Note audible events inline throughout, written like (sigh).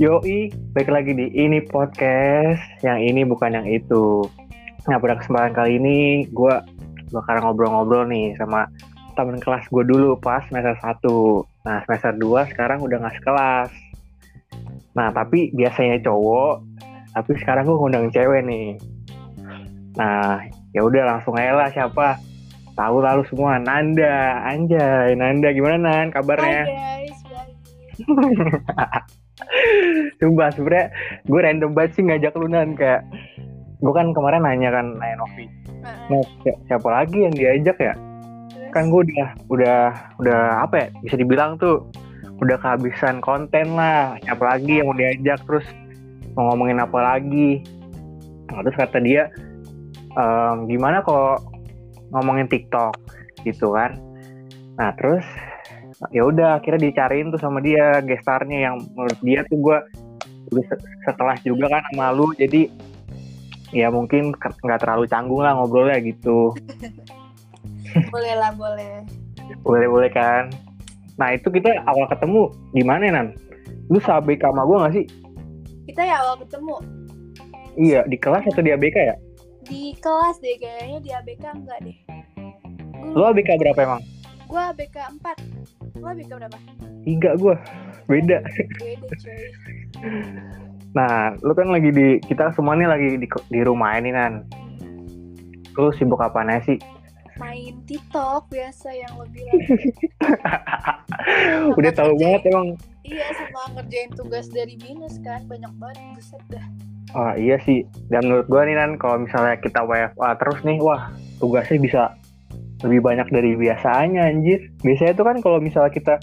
Yoi, balik lagi di ini podcast. Yang ini bukan yang itu. Nah, pada kesempatan kali ini gue bakal ngobrol-ngobrol nih sama temen kelas gue dulu pas semester 1. Nah, semester 2 sekarang udah gak sekelas. Nah, tapi biasanya cowok, tapi sekarang gue ngundang cewek nih. Nah, ya udah langsung aja lah siapa. Tahu lalu semua Nanda, Anjay, Nanda gimana Nan kabarnya? Hai guys, (laughs) Coba sebenernya gue random banget sih ngajak lu Nan kayak gue kan kemarin nanya kan nanya Novi. Nah, si- siapa lagi yang diajak ya? Kan gue udah udah udah apa ya? Bisa dibilang tuh udah kehabisan konten lah. Siapa lagi yang mau diajak terus mau ngomongin apa lagi? Nah, terus kata dia ehm, gimana kalau ngomongin TikTok gitu kan? Nah terus ya udah akhirnya dicariin tuh sama dia gestarnya yang menurut dia tuh gue udah se- sekelas juga kan sama lu jadi ya mungkin nggak terlalu canggung lah ngobrolnya gitu. (laughs) Boleh lah, boleh. boleh boleh kan? Nah itu kita awal ketemu di mana nan? Lu sabek sama gue gak sih? Kita ya awal ketemu. Iya di kelas atau di ABK ya? Di kelas deh kayaknya di ABK enggak deh. lu ABK berapa emang? Gue ABK 4. Lu ABK berapa? tiga gue beda Beda cuy. nah lu kan lagi di kita semua nih lagi di, di rumah ini nan lu sibuk apaan sih Main TikTok biasa yang lo bilang. (laughs) udah tahu banget emang Iya sama ngerjain tugas dari binus kan banyak banget buset dah. Oh iya sih, dan menurut gua nih Nan, kalau misalnya kita WFA terus nih, wah tugasnya bisa lebih banyak dari biasanya anjir. Biasanya tuh kan kalau misalnya kita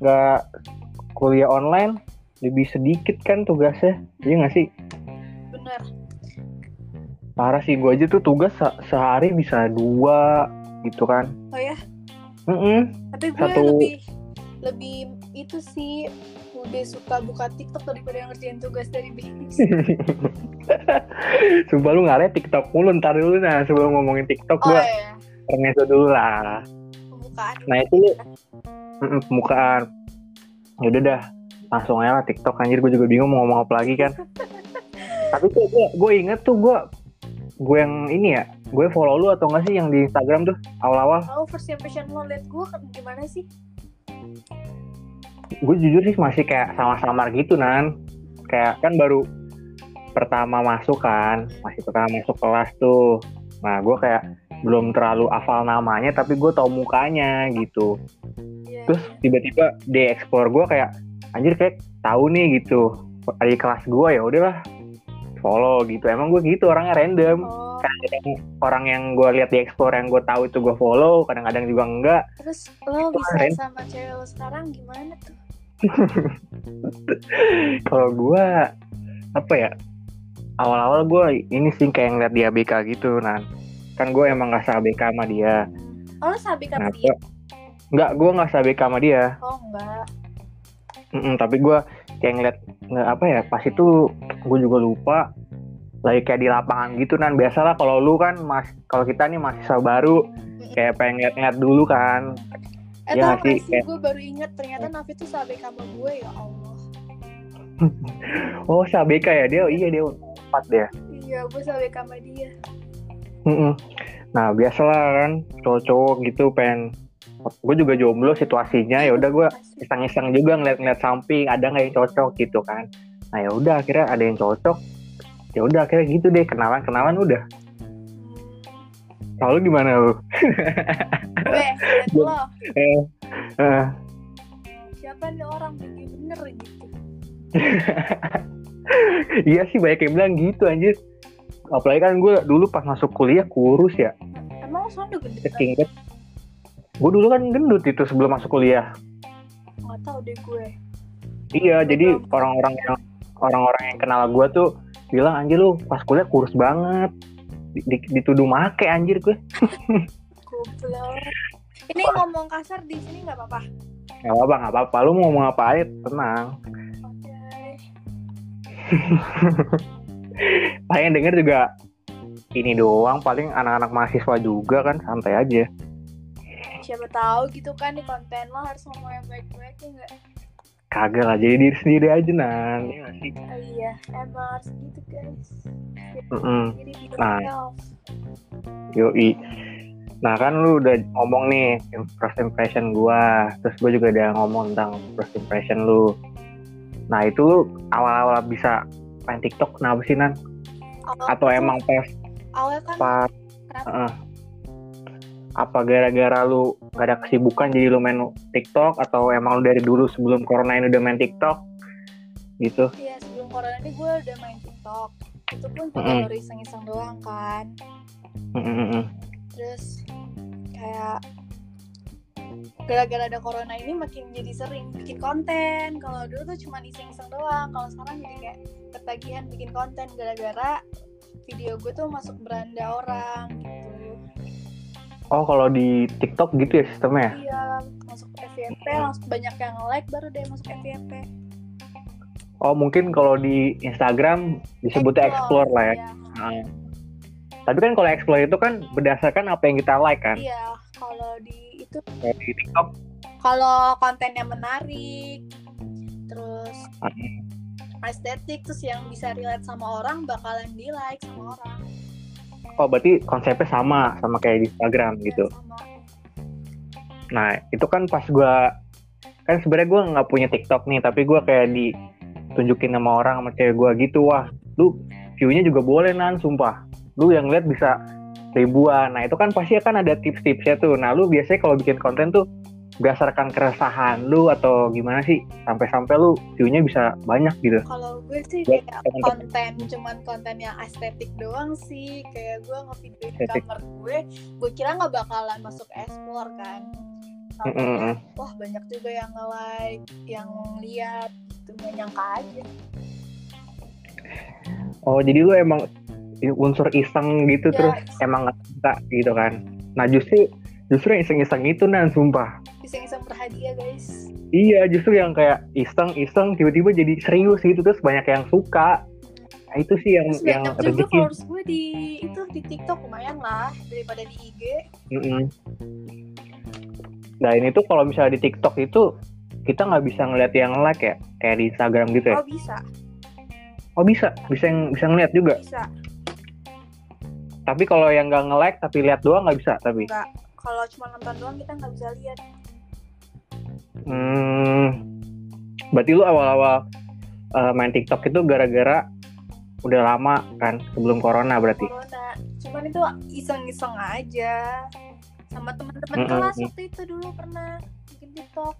nggak kuliah online, lebih sedikit kan tugasnya, iya nggak sih? Bener. Parah sih, gua aja tuh tugas se- sehari bisa dua gitu kan. Oh ya, Mm-mm. tapi gue Satu- lebih lebih itu sih udah suka buka TikTok daripada ngerjain tugas dari binus. (laughs) Sumpah lu ngaret TikTok mulu, ntar dulu nah sebelum ngomongin TikTok Oh gua iya, permeso dulu lah. pembukaan. Nah itu lu mm-mm, pembukaan. Yaudah dah, langsung aja lah TikTok anjir gue juga bingung mau ngomong apa lagi kan. (laughs) Tapi tuh gue gue inget tuh gue gue yang ini ya, gue follow lu atau enggak sih yang di Instagram tuh awal-awal. Tahu first impression lo liat gue gimana sih? Gue jujur sih masih kayak sama-samar gitu nan. Kayak kan baru pertama masuk kan, masih pertama masuk kelas tuh. Nah gue kayak belum terlalu hafal namanya tapi gue tau mukanya gitu. Iya. terus tiba-tiba di explore gue kayak anjir kayak tahu nih gitu di kelas gue ya udahlah follow gitu emang gue gitu orangnya random Oh, kadang orang yang gue lihat di explore yang gue tahu itu gue follow kadang-kadang juga enggak terus lo bisa Kemarin. sama cewek lo sekarang gimana tuh? (laughs) kalau gue apa ya awal-awal gue ini sih kayak ngeliat di ABK gitu nah kan gue emang gak se-ABK sama dia Oh lo sama kenapa dia? Enggak, gue gak se-ABK sama dia Oh enggak. Mm-mm, tapi gue kayak ngeliat nggak apa ya pas itu gue juga lupa lagi kayak di lapangan gitu nan biasalah kalau lu kan mas kalau kita nih mahasiswa baru kayak pengen ngeliat-ngeliat dulu kan Eh nggak sih? gue baru inget ternyata Nafi tuh sabi sama gue ya Allah. (laughs) oh SABK ya dia iya dia empat dia Iya gue sabi sama dia. Mm-mm. nah biasalah kan. Cowok-cowok gitu pengen gue juga jomblo situasinya ya udah gue iseng-iseng juga ngeliat-ngeliat samping ada nggak yang cocok gitu kan. Nah ya udah akhirnya ada yang cocok. Ya udah akhirnya gitu deh kenalan kenalan udah. Lalu gimana lu? (laughs) Gue lo. Eh, eh, siapa nih orang bener gitu. (laughs) iya sih banyak yang bilang gitu anjir apalagi kan gue dulu pas masuk kuliah kurus ya Emang gede kan? saking gue dulu kan gendut itu sebelum masuk kuliah Gak tau deh gue. iya jadi orang-orang yang orang-orang yang kenal gue tuh bilang anjir lu pas kuliah kurus banget Di- di- dituduh make anjir gue (laughs) Goblok. Ini ngomong kasar di sini nggak apa-apa. nggak apa nggak apa-apa lu mau ngomong apa aja tenang Oke. (laughs) paling denger juga ini doang paling anak-anak mahasiswa juga kan santai aja Siapa tahu gitu kan di konten lo harus ngomong yang baik-baik ya nggak? kagak lah jadi diri sendiri aja nan ya sih Oh iya, emang harus gitu guys. Jadi be Nah. yourself. Yoi. Nah kan lu udah ngomong nih first impression gua, terus gue juga udah ngomong tentang first impression lu. Nah itu lu awal-awal bisa main TikTok kenapa sih Nan? Awal Atau emang pas awal kan pas eh, apa gara-gara lu gak ada kesibukan jadi lu main TikTok atau emang lu dari dulu sebelum corona ini udah main TikTok gitu? Iya sebelum corona ini gue udah main TikTok. Itu pun cuma baru iseng-iseng doang kan. Mm-mm-mm. Terus kayak gara-gara ada corona ini makin jadi sering bikin konten. Kalau dulu tuh cuma iseng-iseng doang. Kalau sekarang jadi kayak ketagihan bikin konten gara-gara video gue tuh masuk beranda orang gitu. Oh kalau di TikTok gitu ya sistemnya? Iya, masuk FYP langsung banyak yang like baru deh masuk FYP. Oh mungkin kalau di Instagram disebutnya explore lah ya. Iya. Nah, Tapi kan kalau explore itu kan berdasarkan apa yang kita like kan. Iya, kalau di itu Kalau di TikTok kalau kontennya menarik, terus ah, estetik, terus yang bisa relate sama orang bakalan di like sama orang. oh berarti konsepnya sama sama kayak di Instagram gitu. Ya, sama. Nah itu kan pas gua kan sebenarnya gua nggak punya TikTok nih tapi gua kayak ditunjukin sama orang sama cewek gua gitu wah lu view-nya juga boleh nan sumpah lu yang lihat bisa ribuan nah itu kan pasti akan ada tips-tipsnya tuh nah lu biasanya kalau bikin konten tuh berdasarkan keresahan lu atau gimana sih sampai-sampai lu view-nya bisa banyak gitu Kalau gue sih kayak teman-teman. konten, cuman konten yang estetik doang sih. Kayak gue ngevideoin kamar gue, gue kira nggak bakalan masuk explore kan. Mm, mm, mm. Wah banyak juga yang nge-like, yang lihat, gitu nggak nyangka aja. Oh jadi lu emang unsur iseng gitu Ya, terus iseng. emang nggak gitu kan? Nah justru justru yang iseng-iseng itu nan sumpah. Iseng-iseng berhadiah guys. Iya justru yang kayak iseng-iseng tiba-tiba jadi serius gitu terus banyak yang suka. Nah, itu sih yang Terus yang banyak juga rezeki. followers gue di itu di TikTok lumayan lah daripada di IG. Mm-mm. Nah ini tuh kalau misalnya di TikTok itu kita nggak bisa ngeliat yang like ya kayak di Instagram gitu ya. Oh bisa, Oh bisa bisa yang bisa ngeliat juga. bisa. Tapi kalau yang nggak nge-like tapi lihat doang nggak bisa tapi. Kalau cuma nonton doang kita nggak bisa lihat. Hmm, berarti lu awal-awal uh, main TikTok itu gara-gara udah lama kan sebelum corona berarti. corona. Cuman itu iseng-iseng aja. Sama teman-teman Mm-mm. kelas waktu itu dulu pernah bikin TikTok.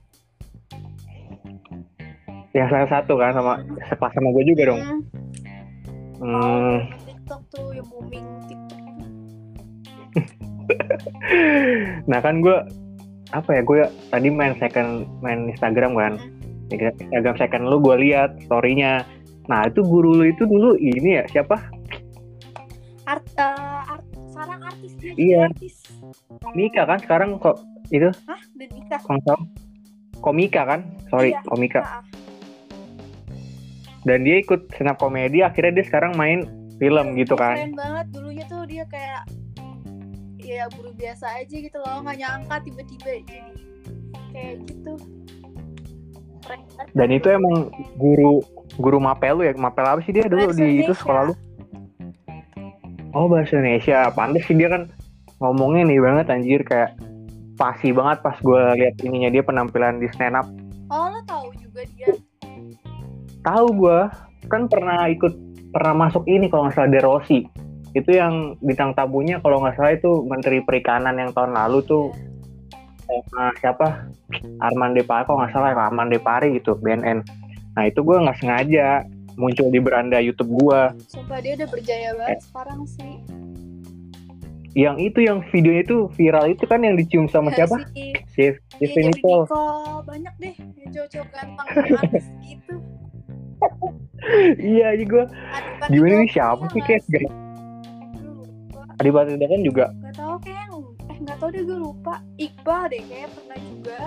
Yang salah satu kan sama sekelas sama gue juga dong. Hmm, Hmm, TikTok tuh yang booming TikTok. (laughs) Nah kan gue apa ya gue tadi main second main Instagram kan. Instagram second lu gue lihat storynya. Nah itu guru lu itu dulu ini ya siapa? art eh, art sekarang artis dia Iya. artis Mika kan sekarang kok itu hah nikah konsol komika kan? Sorry Iya, komika. Ah, Dan dia ikut senap komedi akhirnya dia sekarang main film gitu kan. keren banget dulunya tuh dia kayak ya buru biasa aja gitu loh nggak nyangka tiba-tiba jadi kayak gitu Dan itu emang guru guru mapel lu ya? Mapel apa sih dia dulu Bahasa di itu sekolah lu? Oh bahasa Indonesia. Pantes sih dia kan ngomongnya nih banget anjir kayak pasti banget pas gue lihat ininya dia penampilan di stand up. oh lo tahu juga dia Tahu gue kan pernah ikut pernah masuk ini kalau nggak salah De Rossi. Itu yang bintang tamunya kalau nggak salah itu Menteri Perikanan yang tahun lalu tuh sama siapa Arman Depari kalau nggak salah Arman Depari gitu BNN. Nah itu gue nggak sengaja muncul di beranda YouTube gue. Sumpah dia udah berjaya banget sekarang sih. Yang itu yang videonya itu viral itu kan yang dicium sama (laughs) siapa? Si, Si Nicole. Nicole. Banyak deh yang cowok-cowok ganteng artis gitu. (laughs) Iya aja gue. Adipati Gimana nih siapa sih kayak lupa. Adipati Dolken juga. Gak tau kayak eh gak tau deh gue lupa. Iqbal deh kayaknya pernah juga.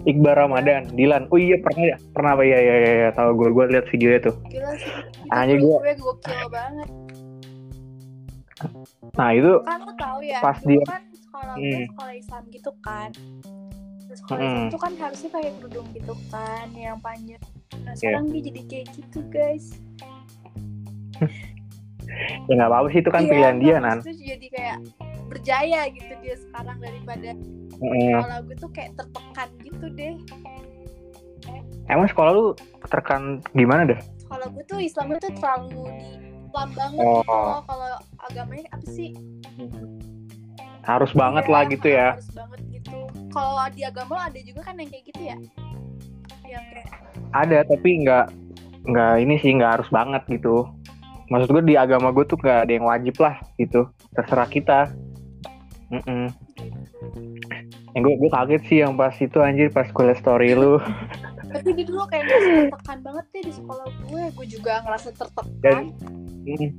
Iqbal Ramadan, Dilan. Oh iya pernah ya? Pernah apa? Iya iya iya, iya. tahu gue. Gue lihat videonya tuh. Gila sih. Itu Hanya menurut gua- gue gokil banget. Nah itu Kan lo tau ya, Pas dia- kan sekolah gue Hmm. sekolah Islam gitu kan. sekolah Mm-mm. SMP tuh kan harusnya pakai kerudung gitu kan yang panjang nah Iya. sekarang dia jadi kayak gitu guys ya nggak apa-apa sih itu kan Iya, pilihan dia nan. tuh jadi kayak berjaya gitu dia sekarang daripada Heeh. kalau gue tuh kayak tertekan gitu deh. Emang sekolah lu terkan gimana deh? Kalau gue tuh Islamnya tuh terlalu di Islam banget Oh. gitu. Loh. kalau agamanya apa sih? Harus banget Iya, lah gitu ya. harus banget gitu. Kalau di agama lo ada juga kan yang kayak gitu ya? Yang kayak ada tapi nggak nggak ini sih nggak harus banget gitu maksud gue di agama gue tuh nggak ada yang wajib lah gitu. Terserah kita. Mm-mm. yang gue gue kaget sih yang pas itu anjir pas gue liat story lu. Tapi dia dulu kayak ngerasa tertekan banget deh di sekolah gue. Gue juga ngerasa tertekan. Dan- Mm.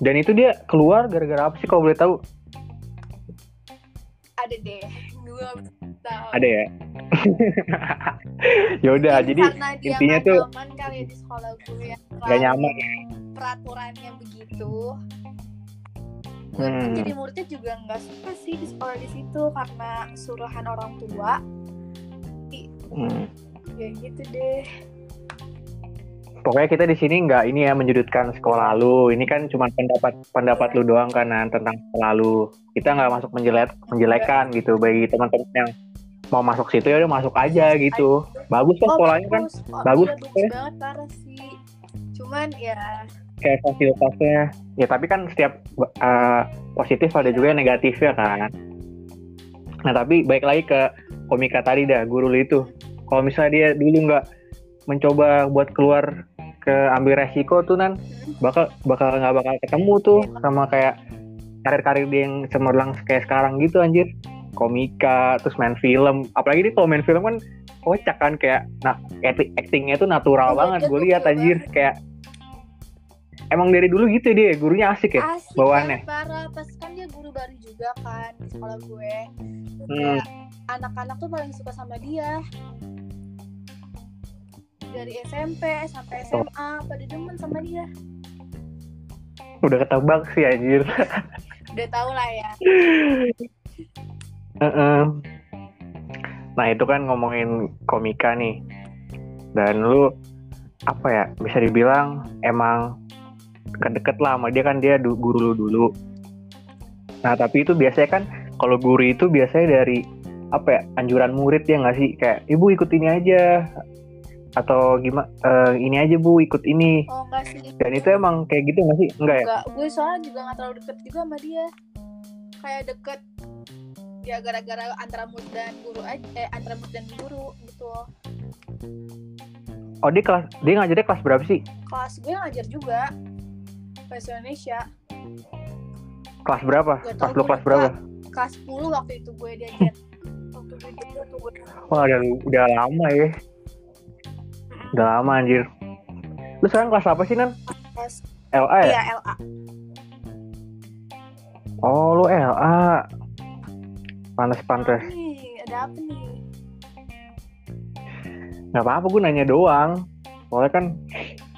dan itu dia keluar gara-gara apa sih kalau boleh tahu? Ada deh gue tahu ada ya (laughs) yaudah jadi karena dia intinya tuh nyaman kali ya di sekolah gue yang gak nyaman peraturannya begitu gue pun Hmm. jadi muridnya juga nggak suka sih di sekolah di situ karena suruhan orang tua Hmm. ya gitu deh Pokoknya kita di sini nggak ini ya menjudutkan sekolah lu. Ini kan cuma pendapat pendapat lu doang kan tentang sekolah lu. Kita nggak masuk menjelek menjelekan gitu bagi teman-teman yang mau masuk situ ya udah masuk aja gitu. Bagus kan sekolahnya kan bagus. Oh, bagus iya, bagus ya. banget parah sih cuman ya kayak fasilitasnya. Ya tapi kan setiap uh, positif ada juga yang negatif ya kan. Nah tapi baik lagi ke komika tadi dah guru lu itu. Kalau misalnya dia dulu nggak mencoba buat keluar ke ambil resiko tuh nan hmm, bakal bakal nggak bakal ketemu tuh sama kayak karir-karir dia yang cemerlang kayak sekarang gitu anjir komika terus main film. Apalagi dia kalau main film kan kocak kan kayak nah acti- actingnya tuh natural Oh banget. Gue lihat anjir banget. kayak emang dari dulu gitu dia gurunya asik ya asik bawaannya. banget, parah pas kan dia guru baru juga kan di sekolah gue. Terus Hmm. kayak anak-anak tuh paling suka sama dia. Dari SMP sampai SMA pada demen sama dia. Udah ketebak sih anjir. (laughs) Udah tau lah ya (laughs) Heeh. nah itu kan ngomongin komika nih. Dan lu apa ya bisa dibilang emang deket-deket lah sama dia kan dia guru lu dulu. Nah tapi itu biasanya kan kalau guru itu biasanya dari apa ya anjuran murid ya nggak sih? Kayak ibu ikut ini aja. Atau gimana ini aja bu ikut ini. Oh enggak sih. Dan itu emang kayak gitu nggak sih? Enggak ya? Enggak gue soalnya juga gak terlalu deket juga sama dia. Kayak deket ya gara-gara antara murid dan guru aja eh antara murid dan guru gitu. Oh dia kelas dia ngajarnya kelas berapa sih? Kelas gue ngajar juga bahasa Indonesia. Kelas berapa? Gak lu gue. kelas berapa? Kelas 10 waktu itu gue diajar. Waktu gue diajar tuh gue Wah udah, udah lama ya. Udah lama anjir. Lu sekarang kelas apa sih Nan? kelas LA ya? iya LA Oh lu LA Nih ada apa nih? Gak apa-apa gue nanya doang. Soalnya kan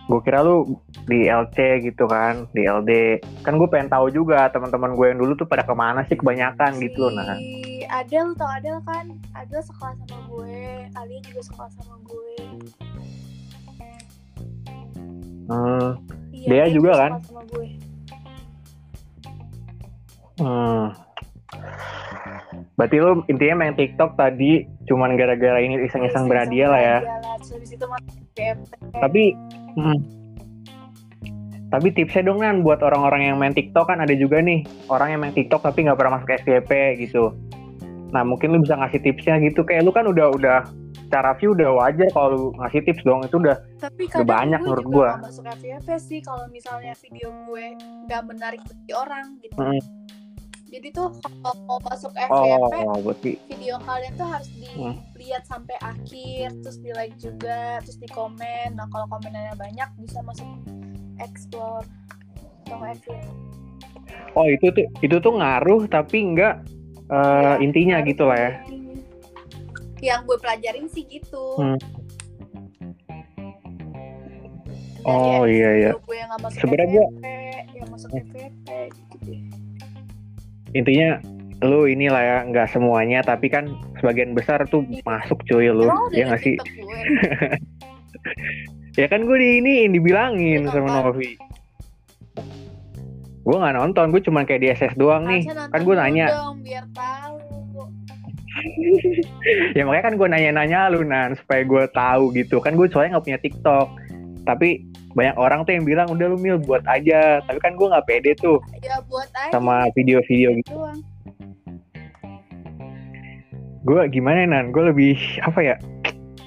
Gue kira lu di LC gitu kan Di LD Kan gue pengen tahu juga teman-teman gue yang dulu tuh pada ke mana sih kebanyakan gitu loh nah. Si Adel tau Adel kan? Adel sekolah sama gue Alia juga sekolah sama gue. Hmm, iya, Dia juga kan? sekolah sama gue. Hmm. Berarti lu intinya main TikTok tadi Cuman gara-gara ini iseng-iseng berhadiah lah ya? GMT tapi hmm, tapi tipsnya dong kan buat orang-orang yang main TikTok kan ada juga nih orang yang main TikTok tapi nggak pernah masuk SPP gitu. Nah mungkin lu bisa ngasih tipsnya gitu. Kayak lu kan udah udah cara view udah wajar kalau lu ngasih tips dong itu udah tapi Udah banyak gue menurut gua. masuk FYP sih kalau misalnya video gue nggak menarik bagi orang gitu. Mm. Jadi tuh kalau mau masuk FYP oh berarti video kalian tuh harus Hmm. dilihat sampai akhir terus di like juga terus di komen. Nah kalau komenannya banyak bisa masuk explore atau FYP oh itu tuh itu tuh ngaruh tapi nggak eh, Iya, intinya gitu lah ya. yang gue pelajarin sih gitu. Hmm. Dari Oh, iya, iya. video gue yang masuk Sebenarnya gitu deh intinya lu inilah ya nggak semuanya tapi kan sebagian besar tuh masuk cuy lu. Udah ya nggak sih? (laughs) ya kan gue di ini dibilangin Lu sama? Novi. Gue nggak nonton gue cuman kayak di SS doang nih. Kan gue nanya. dong, biar tahu. (laughs) ya makanya kan gue nanya-nanya lu nan supaya gue tahu gitu. Kan gue soalnya nggak punya TikTok. Tapi banyak orang tuh yang bilang udah lu mil buat aja. Tapi kan gue nggak pede tuh Ya buat aja. sama video-video gitu. Doang. gue gimana nan? Gue lebih apa ya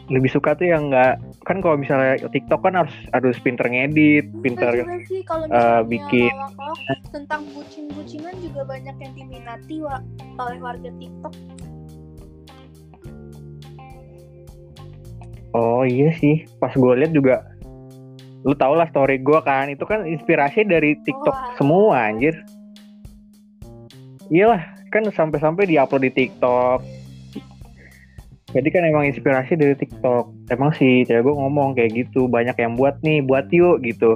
lebih suka tuh yang nggak kan kalau misalnya TikTok kan harus harus pinter ngedit pinter sih kalau misalnya bikin- tentang bucin-bucinan juga banyak yang diminati wa, oleh warga TikTok. oh iya sih. Pas gue lihat juga lu tau lah story gue kan itu kan inspirasi dari TikTok Wah. semua anjir. Iyalah kan sampai-sampai diupload di TikTok. Jadi kan emang inspirasi dari TikTok. Emang sih cewek gue ngomong kayak gitu banyak yang buat nih buat yuk gitu.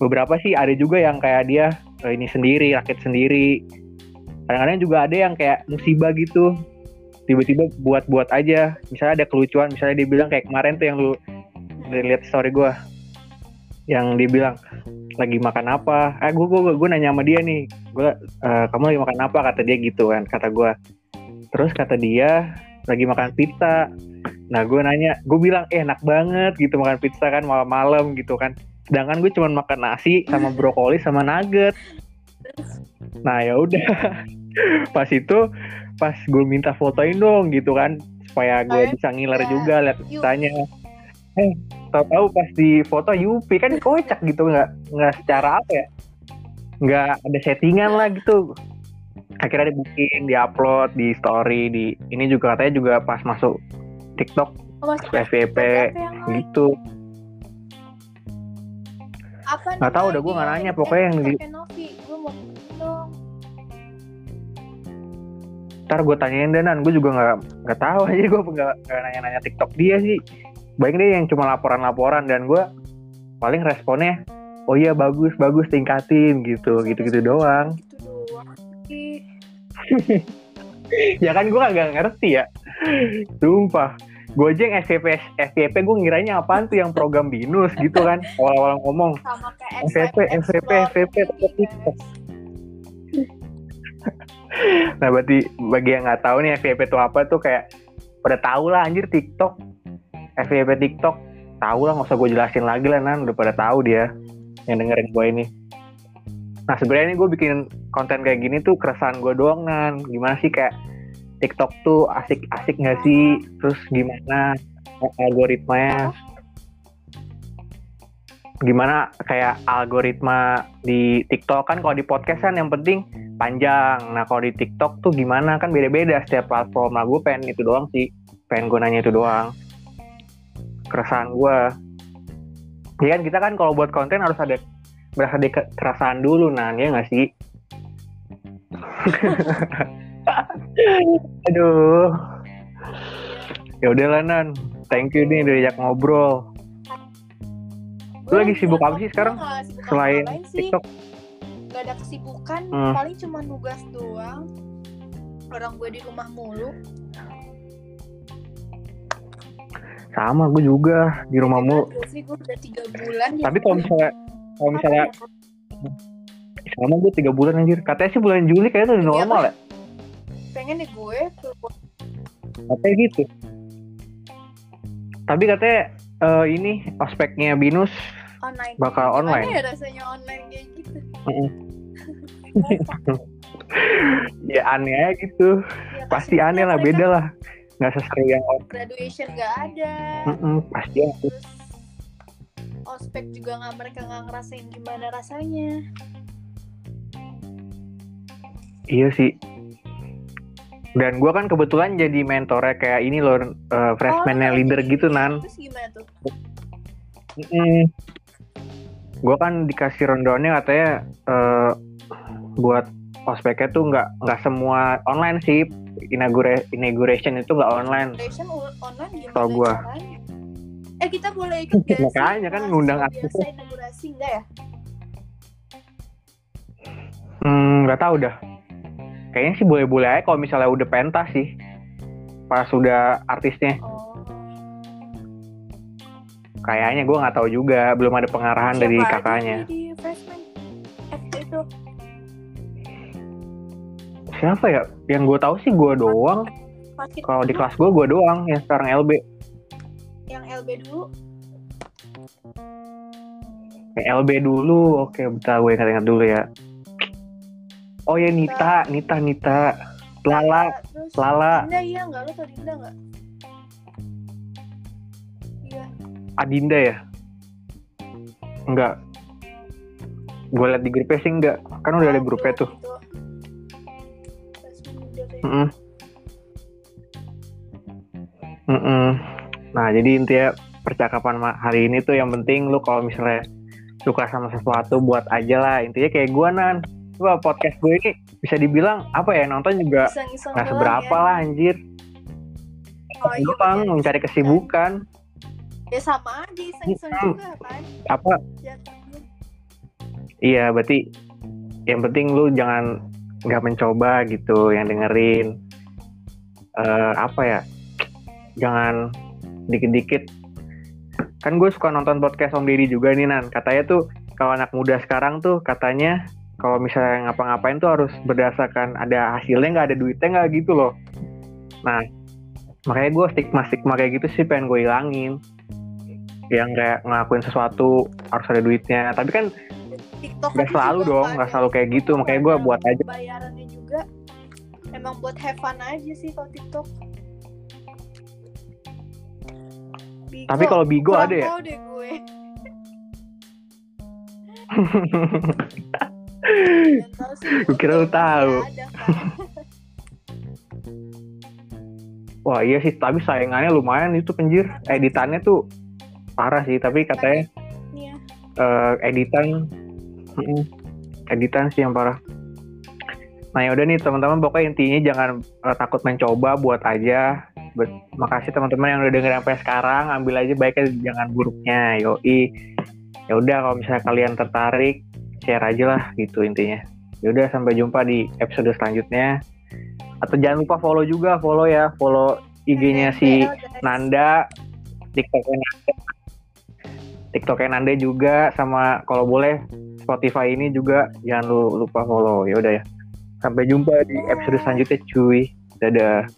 Beberapa sih ada juga yang kayak dia eh, ini sendiri rakit sendiri. Kadang-kadang juga ada yang kayak musibah gitu. Tiba-tiba buat-buat aja. Misalnya ada kelucuan misalnya dia bilang kayak kemarin tuh yang lu lihat story gue yang dia bilang lagi makan apa? Eh gue gue gue nanya sama dia nih gue "Eh, kamu lagi makan apa? Kata dia gitu kan kata gue terus kata dia lagi makan pizza. Nah gue nanya gue bilang eh enak banget gitu makan pizza kan malam-malam gitu kan. Sedangkan gue cuma makan nasi sama brokoli sama nugget. Nah ya udah. (laughs) Pas itu pas gue minta fotoin dong gitu kan supaya gue bisa ngiler ya. juga lihat pizzanya eh tahu-tahu pas di foto Yupi kan kocak gitu nggak nggak secara apa ya. Nggak ada settingan lah gitu. Akhirnya dibikin diupload di story di ini juga katanya juga pas masuk TikTok Oh, Mas, FVP apa yang lain? gitu. Apa Nggak tahu nih dah, gua nggak nanya, pokoknya yang di- gue ntar gue tanyain deh nan. Gue juga nggak nggak tahu aja gue nggak nggak nanya-nanya TikTok dia sih baik deh yang cuma laporan-laporan dan gue paling responnya oh iya bagus bagus tingkatin gitu gitu gitu doang Gitu (laughs) ya kan gue nggak ngerti ya. Sumpah. Gue aja yang FVP FVP gue ngiranya apaan tuh yang program binus gitu kan. Awal-awal ngomong tetep TikTok. guys. nah berarti bagi yang nggak tahu nih FVP itu apa tuh kayak pada tahu lah anjir TikTok FVP TikTok. Tahu lah nggak usah gue jelasin lagi lah nan. Udah pada tahu dia yang dengerin gue ini. Nah sebenarnya ini gue bikin konten kayak gini tuh keresahan gue doang nan. Gimana sih kayak TikTok tuh asik-asik nggak sih? Terus gimana algoritmanya? Gimana kayak algoritma di TikTok? Kan kalau di podcast kan yang penting panjang. Nah kalau di TikTok tuh gimana? Kan beda-beda setiap platform. Nah gue pengen itu doang sih, pengen gue nanya itu doang. Keresahan gue. Ya kan kita kan kalau buat konten harus ada berasa di ke- keresahan dulu, nah ya nggak sih? (laughs) Aduh. Ya udah lah Nan, thank you nih udah diajak ngobrol. Lu lagi Gua- sibuk apa sih sekarang? nggak Selain. TikTok? Gak ada kesibukan, Hmm. paling cuma nugas doang. Orang gue di rumah mulu. Sama gue juga di rumah mulu. Sih gue udah tiga bulan. ya. Tapi kalau misalnya kalau misalnya ya? sama gue tiga bulan anjir. Katanya sih bulan Juli kayaknya udah Iya, normal ya. pengen deh gue keluar Katanya gitu. Tapi katanya eh, ini ospeknya Binus online. bakal online. Ya rasanya online kayak gitu? (laughs) Ya aneh aja gitu. Ya, Pasti aneh lah, beda lah. Nggak seseru yang Graduation gak ada. Mm-mm, pasti ya. Terus ospek juga nggak mereka nggak ngerasain gimana rasanya. Iya sih. Dan gue kan kebetulan jadi mentornya kayak ini loh, eh, freshman Oh, leader gitu nan. Terus gimana tuh? Gue kan dikasih rundownnya katanya eh, buat ospeknya tuh nggak nggak semua online sih. Inaugura- inauguration itu nggak online. Graduation u- online gimana Tau gua. caranya? Eh kita boleh ikut (laughs) gak? Makanya kan ngundang biasa aktivis. inaugurasi enggak ya? Hmm, nggak tahu dah. kayaknya sih boleh-boleh aja kalau misalnya udah pentas sih pas sudah artisnya oh kayaknya gue nggak tahu juga belum ada pengarahan dari Siapa kakaknya yang siapa ya? Yang gue tahu sih gue doang. Kalau di kelas gue gue doang yang sekarang LB yang LB dulu? Yang LB dulu oke bentar gue ingat-ingat dulu ya. Oh ya Nita Nita Nita. Lala terus Lala. Dinda iya nggak? Lu tau Dinda nggak? Iya. Adinda ya? Enggak gue liat di grupnya sih enggak kan udah ada grupnya tuh. gitu. Mm-mm. Mm-mm. Nah, jadi intinya percakapan hari ini tuh yang penting lu kalau misalnya suka sama sesuatu buat aja lah. Intinya kayak gua nan. Gua podcast gue ini bisa dibilang apa ya nonton juga nggak seberapa ya. lah anjir. Oh, iya, Doang bener. mencari kesibukan. ya sama aja iseng-iseng Mm-mm. juga kan Apa? Iya, berarti yang penting lu jangan nggak mencoba gitu yang dengerin eh apa ya jangan dikit-dikit. Kan gue suka nonton podcast Om Deddy juga nih Nan. Katanya tuh kalau anak muda sekarang tuh katanya kalau misalnya ngapa-ngapain tuh harus berdasarkan ada hasilnya nggak ada duitnya nggak gitu loh. Nah makanya gue stigma stigma kayak gitu sih pengen gue hilangin yang kayak ngelakuin sesuatu harus ada duitnya. Tapi kan TikTok aja selalu dong ada- selalu kayak gitu makanya gue buat aja bayarannya juga emang buat have fun aja sih kalau TikTok Bigo, Tapi kalau Bigo kurang ada ya? tahu deh gue (laughs) Gue kira lu tahu. ada. (laughs) Wah iya sih, tapi sayangannya lumayan itu penjir. Editannya tuh parah sih, tapi katanya ya. eh, editan, editan sih yang parah. Nah ya udah nih teman-teman, pokoknya intinya jangan eh, takut mencoba, buat aja. Ber- Makasih teman-teman yang udah dengerin sampai sekarang, ambil aja baiknya, jangan buruknya. Yoi. Ya udah kalau misalnya kalian tertarik, share aja lah gitu intinya. Ya udah sampai jumpa di episode selanjutnya. Atau jangan lupa follow juga, follow ya, follow IG-nya si. Nanda, TikToknya Nanda, TikToknya Nanda juga sama kalau boleh Spotify ini juga jangan lu lupa follow ya udah ya. Sampai jumpa di episode selanjutnya cuy. Dadah.